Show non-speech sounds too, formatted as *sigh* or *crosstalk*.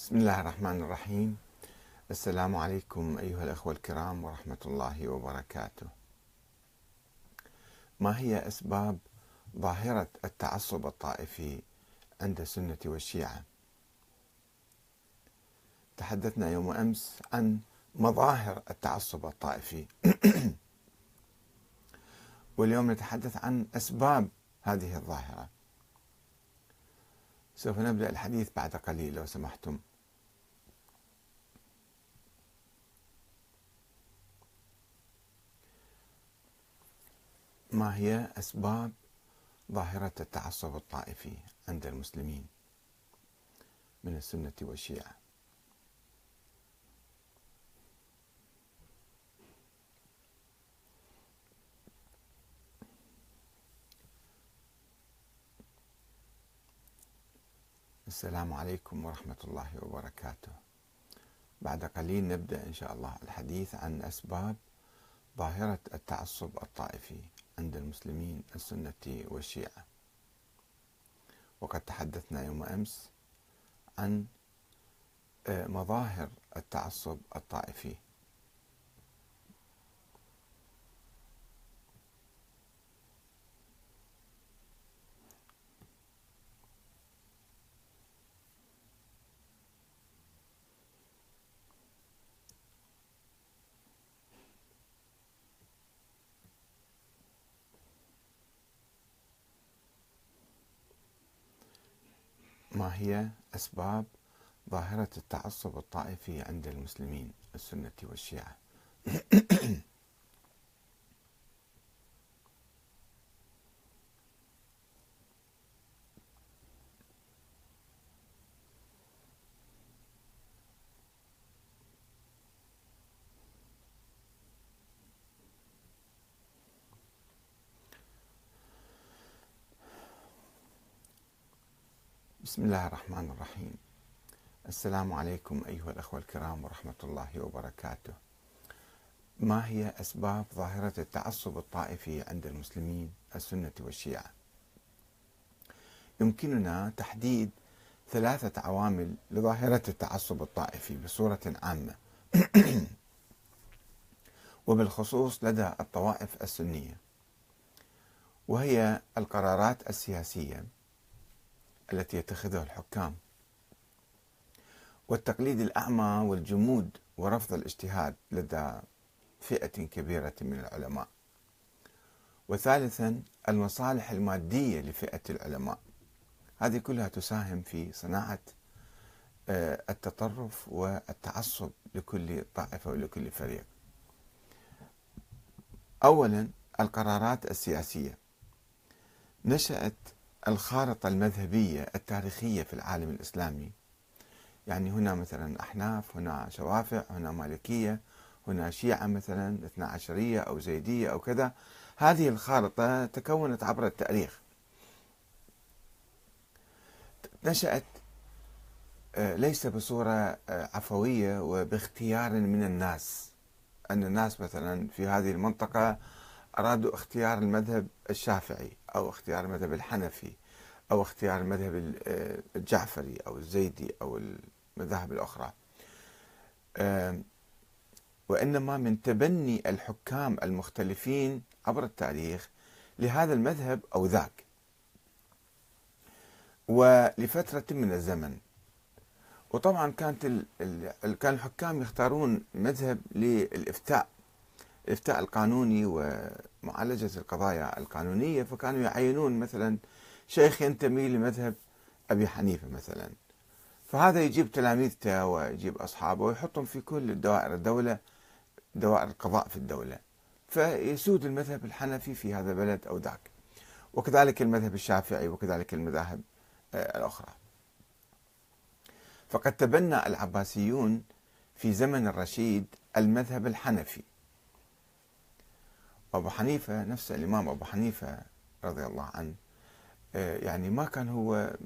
بسم الله الرحمن الرحيم. السلام عليكم أيها الأخوة الكرام ورحمة الله وبركاته. ما هي أسباب ظاهرة التعصب الطائفي عند السنة والشيعة؟ تحدثنا يوم أمس عن مظاهر التعصب الطائفي. *clears throat* واليوم نتحدث عن أسباب هذه الظاهرة. سوف نبدأ الحديث بعد قليل لو سمحتم. ما هي أسباب ظاهرة التعصب الطائفي عند المسلمين من السنة والشيعة؟ السلام عليكم ورحمة الله وبركاته. بعد قليل نبدأ إن شاء الله الحديث عن أسباب ظاهرة التعصب الطائفي عند المسلمين السنة والشيعة. وقد تحدثنا يوم أمس عن آه، مظاهر التعصب الطائفي. ما هي أسباب ظاهرة التعصب الطائفي عند المسلمين السنة والشيعة؟ *clears throat* بسم الله الرحمن الرحيم. السلام عليكم أيها الأخوة الكرام ورحمة الله وبركاته. ما هي أسباب ظاهرة التعصب الطائفي عند المسلمين؟ السنة والشيعة. يمكننا تحديد ثلاثة عوامل لظاهرة التعصب الطائفي بصورة عامة. *clears throat* وبالخصوص لدى الطوائف السنية. وهي القرارات السياسية التي يتخذها الحكام. والتقليد الأعمى والجمود ورفض الاجتهاد لدى فئة كبيرة من العلماء. وثالثا المصالح المادية لفئة العلماء. هذه كلها تساهم في صناعة آه، التطرف والتعصب لكل طائفة ولكل فريق. أولا القرارات السياسية. نشأت الخارطة المذهبية التاريخية في العالم الإسلامي. يعني هنا مثلا أحناف هنا شوافع هنا مالكية هنا شيعة مثلا اثنا عشرية أو زيدية أو كذا. هذه الخارطة تكونت عبر التاريخ. نشأت آه، ليس بصورة آه، عفوية وباختيار من الناس. أن الناس مثلا في هذه المنطقة أرادوا اختيار المذهب الشافعي أو اختيار المذهب الحنفي أو اختيار المذهب الجعفري أو الزيدي أو المذاهب الأخرى. وإنما من تبني الحكام المختلفين عبر التاريخ لهذا المذهب أو ذاك. ولفترة من الزمن وطبعا كانت كان الحكام يختارون مذهب للإفتاء. الإفتاء القانوني ومعالجة القضايا القانونية فكانوا يعينون مثلا شيخ ينتمي لمذهب أبي حنيفة مثلا. فهذا يجيب تلاميذته ويجيب أصحابه ويحطهم في كل دوائر الدولة دوائر القضاء في الدولة. فيسود المذهب الحنفي في هذا البلد أو ذاك. وكذلك المذهب الشافعي وكذلك المذاهب آه، الأخرى. فقد تبنى العباسيون في زمن الرشيد المذهب الحنفي. أبو حنيفة نفس الإمام أبو حنيفة رضي الله عنه آه، يعني ما كان هو